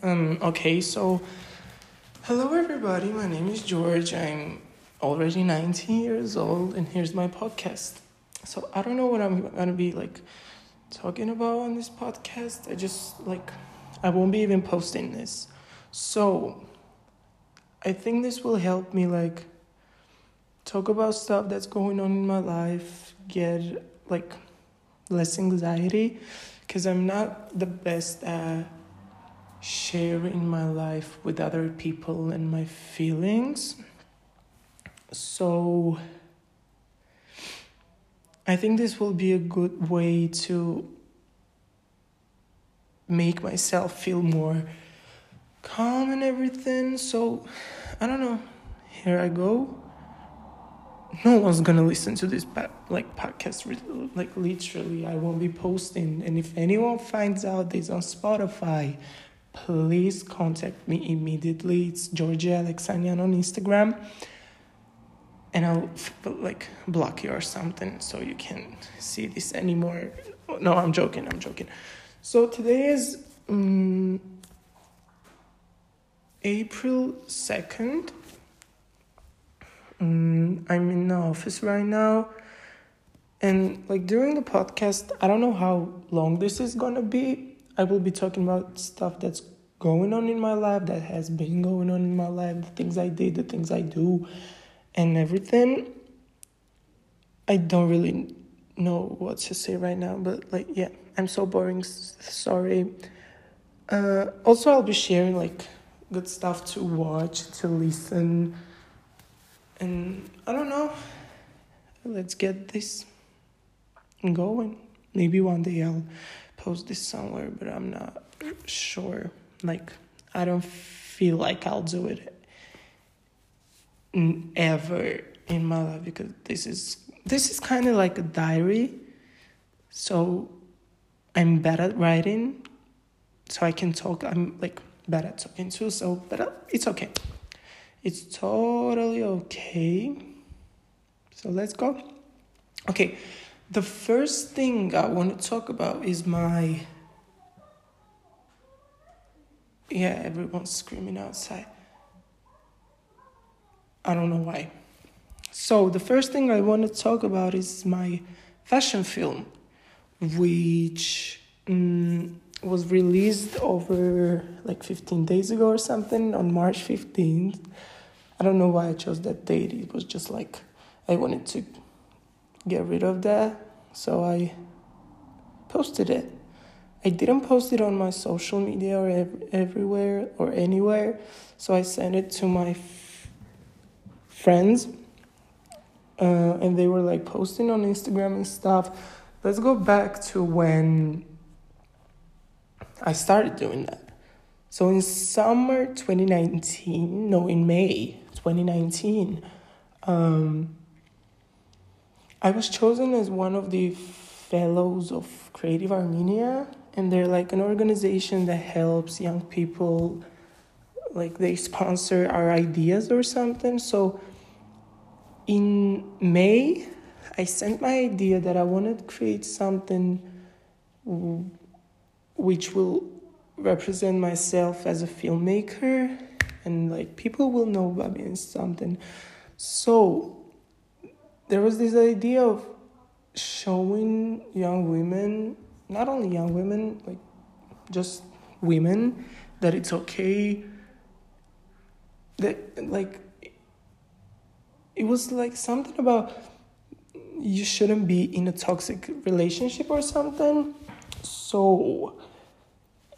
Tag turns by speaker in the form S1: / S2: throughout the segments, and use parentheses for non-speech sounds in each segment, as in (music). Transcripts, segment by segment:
S1: Um, okay, so hello everybody, my name is George. I'm already 19 years old, and here's my podcast. So I don't know what I'm gonna be like talking about on this podcast. I just like I won't be even posting this. So I think this will help me like talk about stuff that's going on in my life, get like less anxiety because I'm not the best at sharing my life with other people and my feelings. So I think this will be a good way to make myself feel more calm and everything. So I don't know. Here I go no one's gonna listen to this like podcast like literally i won't be posting and if anyone finds out this on spotify please contact me immediately it's georgia alexanian on instagram and i'll like block you or something so you can't see this anymore no i'm joking i'm joking so today is um, april 2nd um, I'm in the office right now. And like during the podcast, I don't know how long this is gonna be. I will be talking about stuff that's going on in my life, that has been going on in my life, the things I did, the things I do, and everything. I don't really know what to say right now, but like, yeah, I'm so boring. Sorry. Uh, also, I'll be sharing like good stuff to watch, to listen and I don't know. Let's get this going. Maybe one day I'll post this somewhere, but I'm not sure. Like, I don't feel like I'll do it ever in my life because this is this is kind of like a diary. So I'm bad at writing, so I can talk. I'm like bad at talking too. So, but uh, it's okay. It's totally okay. So let's go. Okay, the first thing I want to talk about is my. Yeah, everyone's screaming outside. I don't know why. So, the first thing I want to talk about is my fashion film, which um, was released over like 15 days ago or something on March 15th. I don't know why I chose that date. It was just like I wanted to get rid of that, so I posted it. I didn't post it on my social media or ev- everywhere or anywhere, so I sent it to my f- friends, uh, and they were like posting on Instagram and stuff. Let's go back to when I started doing that. So in summer 2019, no, in May 2019, um, I was chosen as one of the fellows of Creative Armenia, and they're like an organization that helps young people, like they sponsor our ideas or something. So in May, I sent my idea that I wanted to create something which will represent myself as a filmmaker and like people will know about me and something so there was this idea of showing young women not only young women like just women that it's okay that like it was like something about you shouldn't be in a toxic relationship or something. So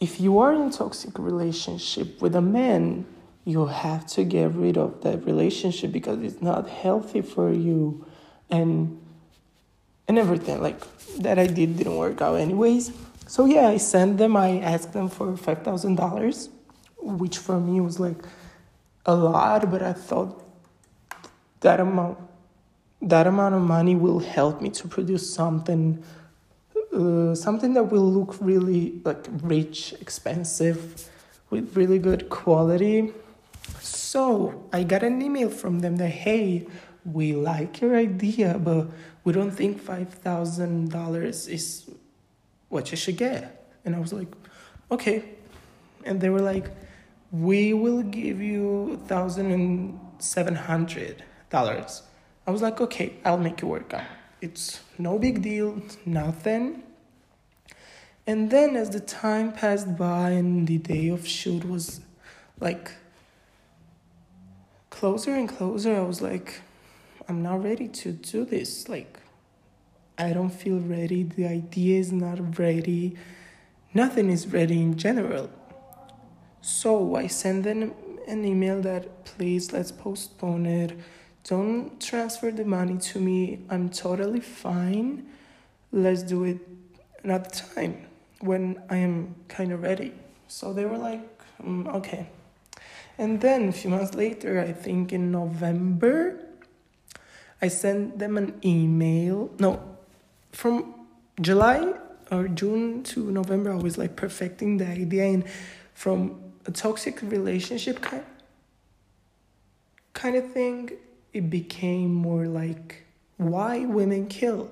S1: if you are in a toxic relationship with a man, you have to get rid of that relationship because it's not healthy for you and and everything like that I did didn't work out anyways. So yeah, I sent them, I asked them for five thousand dollars, which for me was like a lot, but I thought that amount that amount of money will help me to produce something uh, something that will look really like rich, expensive, with really good quality. So I got an email from them that hey, we like your idea, but we don't think five thousand dollars is what you should get. And I was like, okay, and they were like, "We will give you thousand and seven hundred dollars." I was like, "Okay, I'll make it work out. It's no big deal, nothing." And then, as the time passed by and the day of shoot was like closer and closer, I was like, I'm not ready to do this. Like, I don't feel ready. The idea is not ready. Nothing is ready in general. So I sent them an email that please let's postpone it. Don't transfer the money to me. I'm totally fine. Let's do it another time when I am kind of ready. So they were like, mm, okay. And then a few months later, I think in November, I sent them an email. No, from July or June to November, I was like perfecting the idea. And from a toxic relationship kind, kind of thing, it became more like why women kill.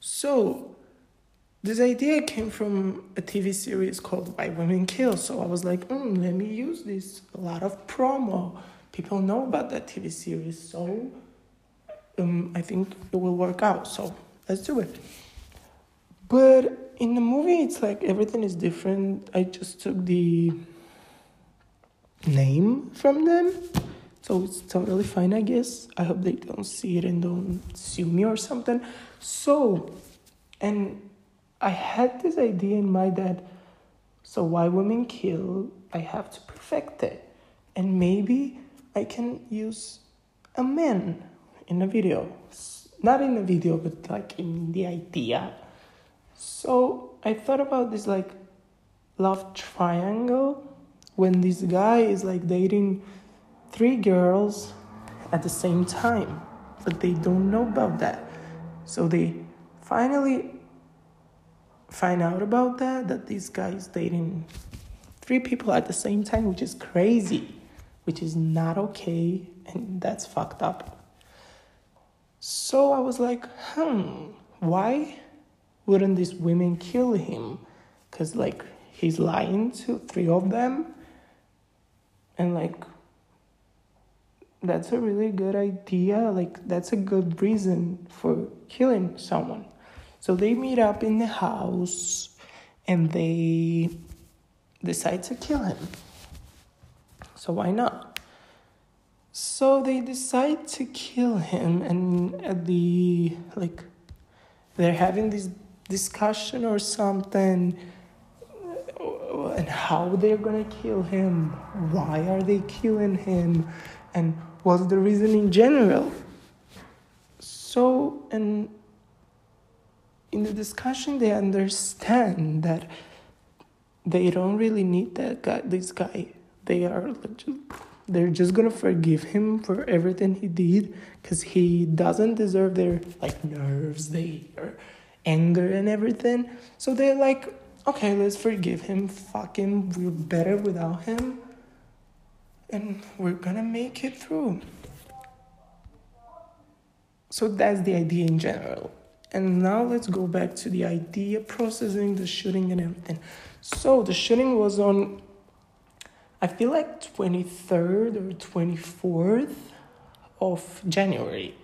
S1: So this idea came from a TV series called Why Women Kill. So I was like, mm, let me use this. A lot of promo. People know about that TV series. So um, I think it will work out. So let's do it. But in the movie, it's like everything is different. I just took the name from them. So it's totally fine, I guess. I hope they don't see it and don't sue me or something. So, and I had this idea in my that so why women kill, I have to perfect it. And maybe I can use a man in a video. Not in the video, but like in the idea. So I thought about this like love triangle when this guy is like dating three girls at the same time, but they don't know about that. So they finally find out about that that this guy is dating three people at the same time which is crazy which is not okay and that's fucked up so i was like hmm why wouldn't these women kill him because like he's lying to three of them and like that's a really good idea like that's a good reason for killing someone so they meet up in the house and they decide to kill him. So why not? So they decide to kill him, and at the like, they're having this discussion or something, and how they're gonna kill him, why are they killing him, and what's the reason in general. So, and in the discussion they understand that they don't really need that guy this guy they are they're just gonna forgive him for everything he did because he doesn't deserve their like nerves their anger and everything. So they're like okay let's forgive him. Fucking we're better without him and we're gonna make it through. So that's the idea in general. And now let's go back to the idea processing, the shooting, and everything. So the shooting was on, I feel like 23rd or 24th of January.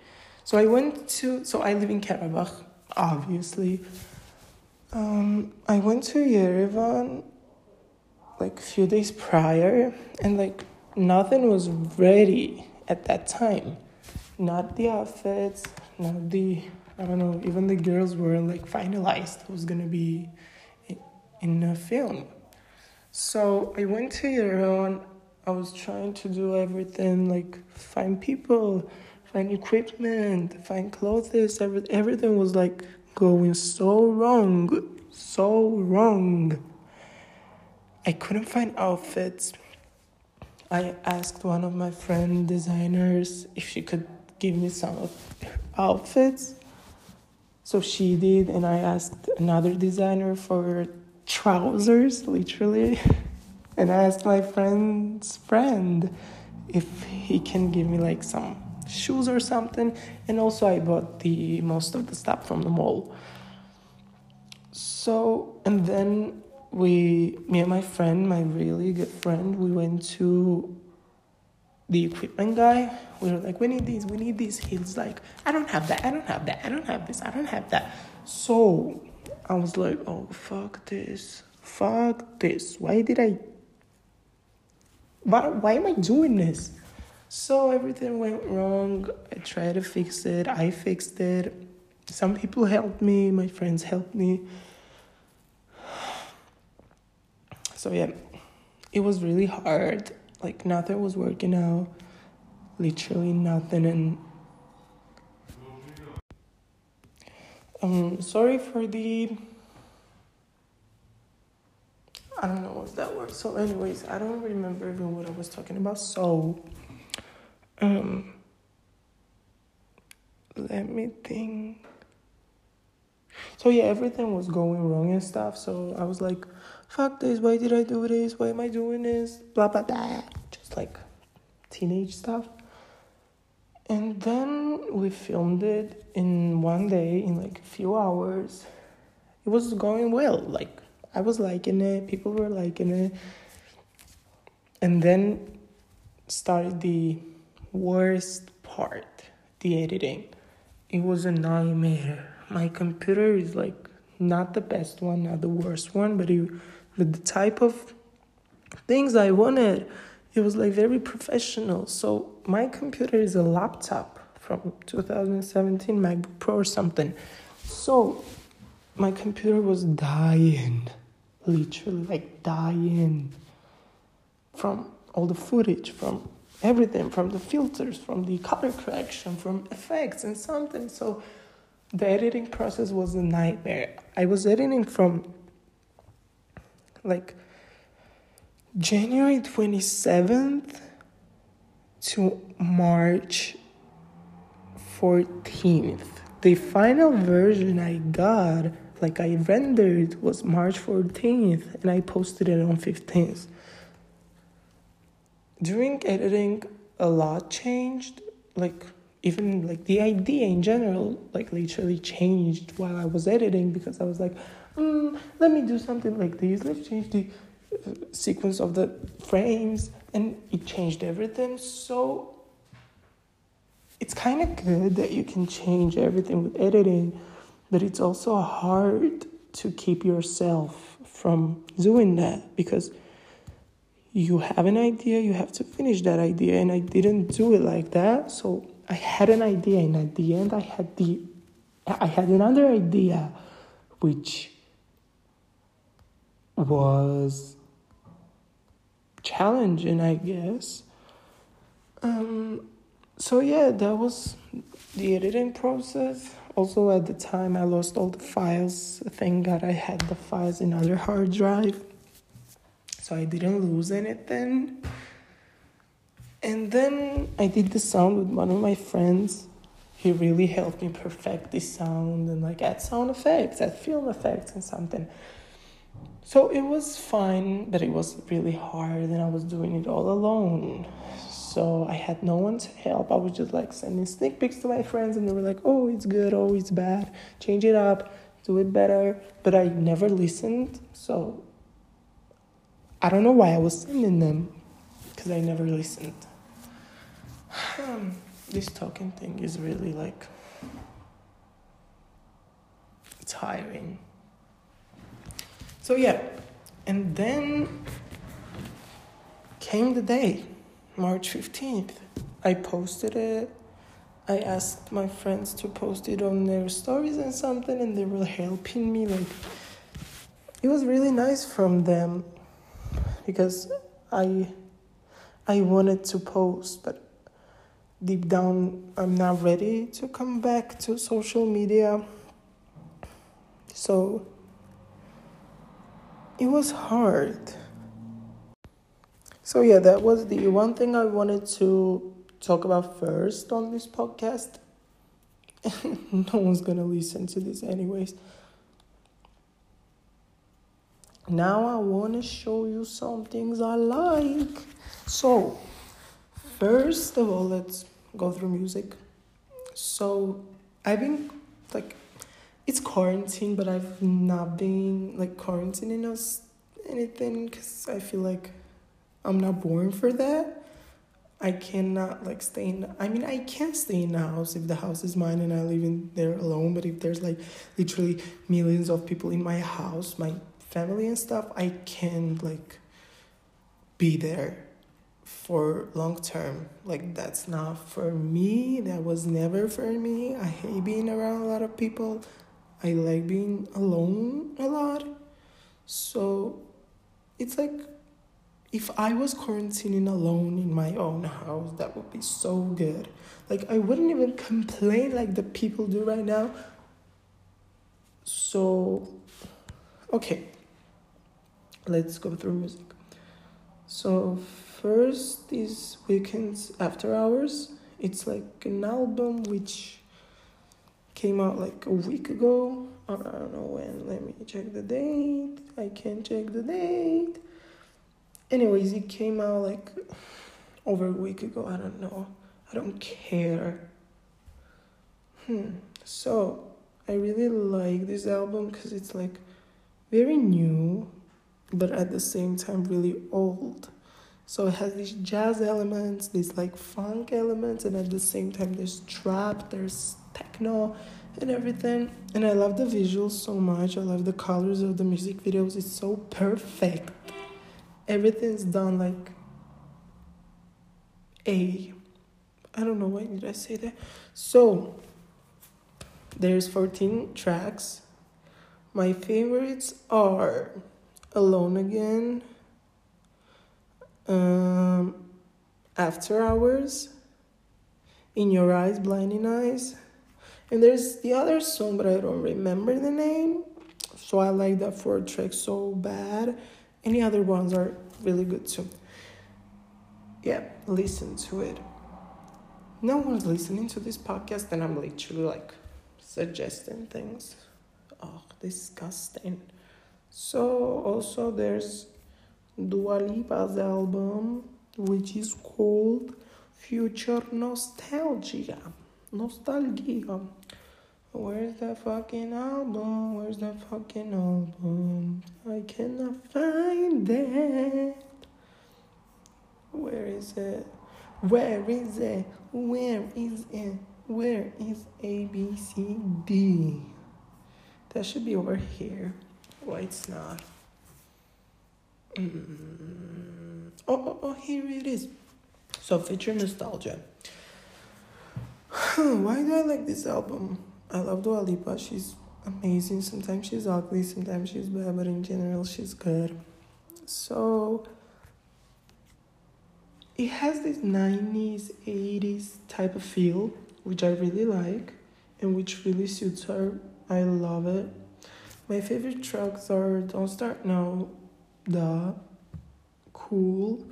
S1: So I went to, so I live in Karabakh, obviously. Um, I went to Yerevan like a few days prior, and like nothing was ready at that time. Not the outfits, not the I don't know, even the girls were like finalized. It was gonna be in a film. So I went to Yerevan. I was trying to do everything like find people, find equipment, find clothes. Every, everything was like going so wrong, so wrong. I couldn't find outfits. I asked one of my friend designers if she could give me some outfits so she did, and I asked another designer for trousers, literally. And I asked my friend's friend if he can give me like some shoes or something. And also, I bought the most of the stuff from the mall. So, and then we, me and my friend, my really good friend, we went to the equipment guy. We were like, we need these, we need these. He's like, I don't have that, I don't have that, I don't have this, I don't have that. So I was like, oh, fuck this, fuck this. Why did I, why, why am I doing this? So everything went wrong. I tried to fix it, I fixed it. Some people helped me, my friends helped me. So yeah, it was really hard. Like nothing was working out. Literally nothing and um sorry for the I don't know what's that word. So anyways, I don't remember even what I was talking about. So um let me think. So yeah, everything was going wrong and stuff. So I was like, fuck this, why did I do this? Why am I doing this? Blah blah blah. Just like teenage stuff. And then we filmed it in one day, in like a few hours. It was going well. Like I was liking it, people were liking it. And then started the worst part, the editing. It was a nightmare. My computer is like not the best one, not the worst one, but it the type of things I wanted. It was like very professional. So my computer is a laptop from 2017 MacBook Pro or something. So my computer was dying, literally like dying from all the footage, from everything, from the filters, from the color correction, from effects and something. So the editing process was a nightmare. I was editing from like January 27th to March 14th. The final version I got, like I rendered, was March 14th and I posted it on 15th. During editing, a lot changed. Like, even like the idea in general, like literally changed while I was editing because I was like, mm, let me do something like this. Let's change the sequence of the frames. And it changed everything. So it's kind of good that you can change everything with editing, but it's also hard to keep yourself from doing that because you have an idea, you have to finish that idea, and I didn't do it like that. So I had an idea, and at the end, I had the I had another idea, which was challenging, I guess. Um, so yeah, that was the editing process. Also, at the time, I lost all the files. Thank God I had the files in other hard drive, so I didn't lose anything. And then I did the sound with one of my friends. He really helped me perfect the sound and like add sound effects, add film effects, and something. So it was fine, but it was really hard, and I was doing it all alone. So I had no one to help. I was just like sending sneak peeks to my friends, and they were like, oh, it's good, oh, it's bad, change it up, do it better. But I never listened, so I don't know why I was sending them, because I never listened. Um, this talking thing is really like tiring. So yeah, and then came the day, March 15th. I posted it. I asked my friends to post it on their stories and something, and they were helping me. Like, it was really nice from them because I I wanted to post, but deep down, I'm not ready to come back to social media. So it was hard. So, yeah, that was the one thing I wanted to talk about first on this podcast. (laughs) no one's gonna listen to this, anyways. Now, I want to show you some things I like. So, first of all, let's go through music. So, I've been like it's quarantine, but I've not been like quarantining us anything because I feel like I'm not born for that. I cannot like stay in. I mean, I can stay in the house if the house is mine and I live in there alone. But if there's like literally millions of people in my house, my family and stuff, I can like be there for long term. Like that's not for me. That was never for me. I hate being around a lot of people. I like being alone a lot. So it's like if I was quarantining alone in my own house, that would be so good. Like I wouldn't even complain like the people do right now. So okay. Let's go through music. So first is Weeknd's After Hours. It's like an album which came out like a week ago. I don't know when. Let me check the date. I can't check the date. Anyways, it came out like over a week ago. I don't know. I don't care. Hmm. So I really like this album because it's like very new, but at the same time really old. So it has these jazz elements, these like funk elements, and at the same time there's trap, there's techno, and everything. And I love the visuals so much. I love the colors of the music videos. It's so perfect. Everything's done like a. I don't know why did I say that. So there's 14 tracks. My favorites are Alone Again um, After Hours, In Your Eyes, Blinding Eyes. And there's the other song, but I don't remember the name. So I like that four track so bad. Any other ones are really good too. Yeah, listen to it. No one's listening to this podcast, and I'm literally like suggesting things. Oh, disgusting. So also there's Dua Lipa's album, which is called Future Nostalgia. Nostalgia. Where's the fucking album? Where's the fucking album? I cannot find it. Where is it? Where is it? Where is it? Where is A B C D? That should be over here. Why it's not? Mm. Oh, oh, oh, here it is. So, Future Nostalgia. (sighs) Why do I like this album? I love Dua Lipa. She's amazing. Sometimes she's ugly, sometimes she's bad, but in general, she's good. So, it has this 90s, 80s type of feel, which I really like and which really suits her. I love it. My favorite tracks are Don't Start Now, the cool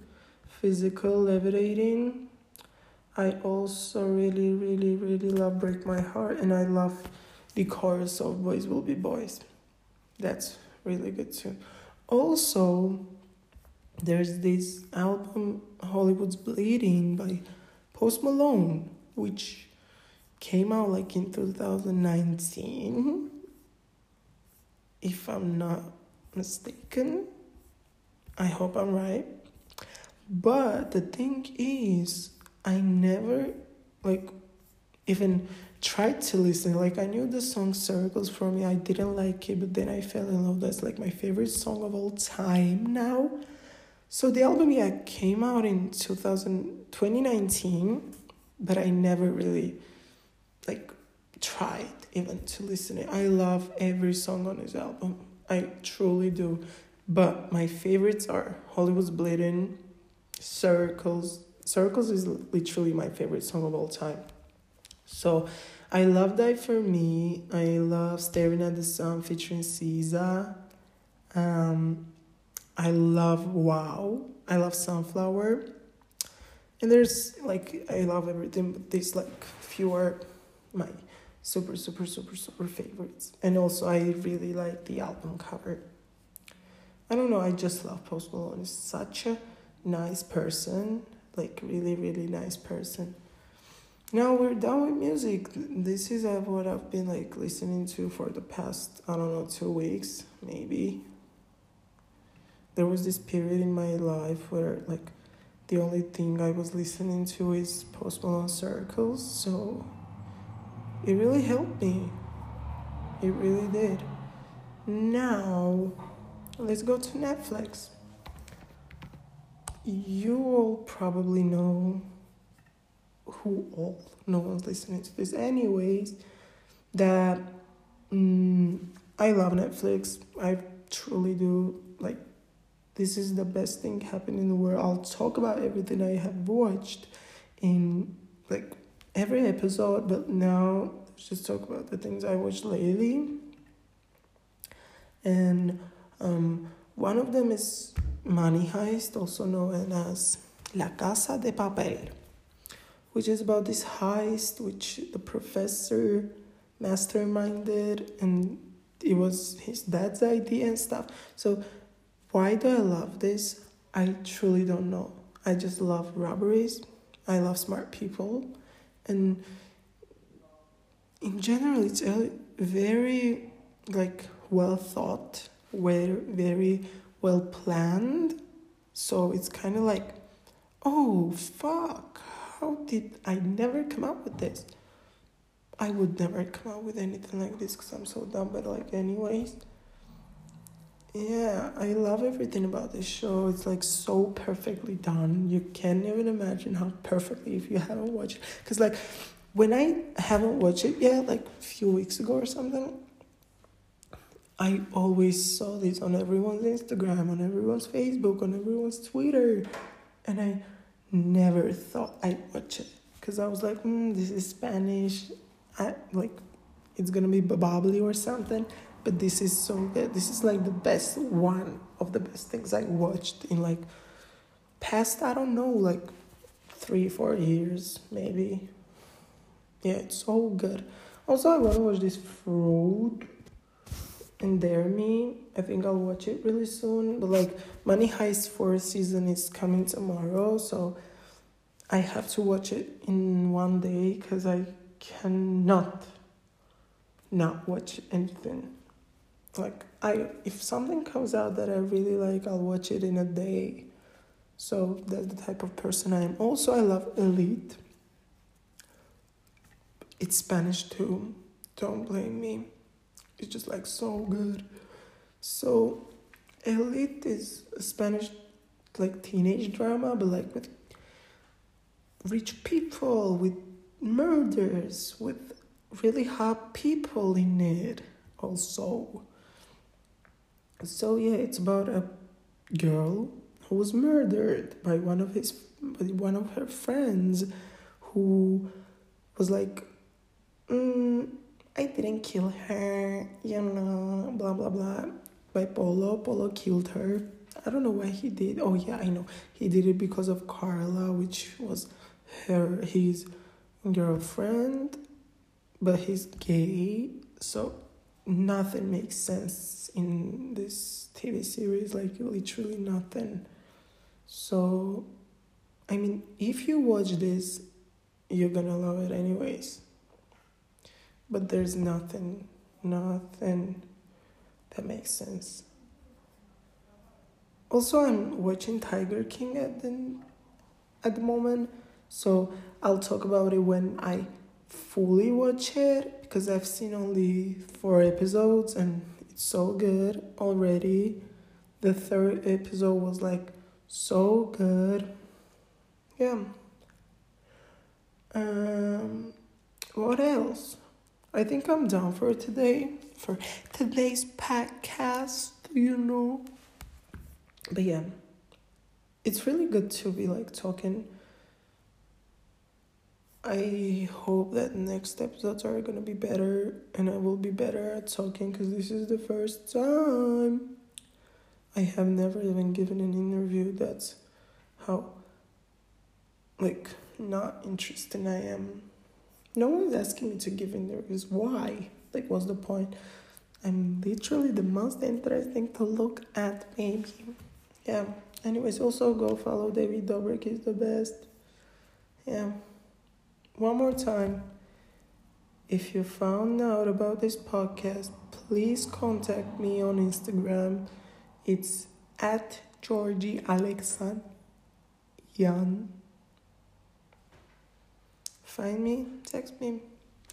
S1: physical levitating i also really really really love break my heart and i love the chorus of boys will be boys. That's really good too. Also there's this album hollywood's bleeding by post malone which came out like in 2019 if i'm not mistaken I hope I'm right. But the thing is, I never like even tried to listen. Like I knew the song Circles for me. I didn't like it, but then I fell in love. That's like my favorite song of all time now. So the album yeah came out in 2000, 2019, but I never really like tried even to listen it. I love every song on his album. I truly do. But my favorites are Hollywood's Bleeding, Circles. Circles is literally my favorite song of all time. So I love Die For Me. I love Staring at the Sun featuring SZA. Um, I love Wow. I love Sunflower. And there's like, I love everything, but these like few are my super, super, super, super favorites. And also, I really like the album cover. I don't know, I just love Post Malone. He's such a nice person, like really, really nice person. Now we're done with music. This is uh, what I've been like listening to for the past, I don't know, two weeks, maybe. there was this period in my life where like the only thing I was listening to is Post Malone Circles, so it really helped me. It really did. Now, let's go to Netflix. You all probably know who all, no one's listening to this, anyways, that mm, I love Netflix. I truly do. Like, this is the best thing happening in the world. I'll talk about everything I have watched in like every episode, but now let's just talk about the things I watched lately. And um, one of them is Money Heist, also known as La Casa de Papel, which is about this heist which the professor masterminded and it was his dad's idea and stuff. So why do I love this? I truly don't know. I just love robberies. I love smart people. And in general, it's very like well thought, very, very well planned. So it's kind of like, oh, fuck, how did I never come up with this? I would never come up with anything like this because I'm so dumb, but like, anyways yeah, I love everything about this show. It's like so perfectly done. You can't even imagine how perfectly if you haven't watched it. Because, like, when I haven't watched it yet, like a few weeks ago or something, I always saw this on everyone's Instagram, on everyone's Facebook, on everyone's Twitter. And I never thought I'd watch it. Because I was like, mm, this is Spanish. I, like, it's gonna be bubbly or something but this is so good. This is like the best one of the best things I watched in like past I don't know like three four years maybe. Yeah, it's so good. Also, I want to watch this Freud and Dare Me. I think I'll watch it really soon. But like Money Heist fourth season is coming tomorrow, so I have to watch it in one day because I cannot not watch anything like I if something comes out that I really like, I'll watch it in a day. So that's the type of person I am. Also, I love Elite. It's Spanish too. Don't blame me. It's just like so good. So, Elite is a Spanish like teenage drama, but like with rich people, with murders, with really hot people in it also. So yeah, it's about a girl who was murdered by one of his by one of her friends who was like mm, I didn't kill her, you know, blah blah blah. By Polo, Polo killed her. I don't know why he did. Oh yeah, I know. He did it because of Carla, which was her his girlfriend, but he's gay. So nothing makes sense in this TV series, like literally nothing. So, I mean, if you watch this, you're gonna love it anyways. But there's nothing, nothing that makes sense. Also, I'm watching Tiger King at the at the moment, so I'll talk about it when I fully watch it because I've seen only four episodes and it's so good already. The third episode was like so good. Yeah. Um what else? I think I'm done for today for today's podcast, you know. But yeah. It's really good to be like talking I hope that next episodes are gonna be better and I will be better at talking because this is the first time. I have never even given an interview. That's how, like, not interesting I am. No one's asking me to give interviews. Why? Like, what's the point? I'm literally the most interesting to look at, maybe. Yeah. Anyways, also go follow David Dobrik. He's the best. Yeah one more time. If you found out about this podcast, please contact me on Instagram. It's at Georgie Alexan Yan. Find me, text me.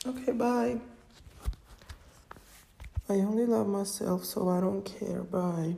S1: Okay, bye. I only love myself, so I don't care. Bye.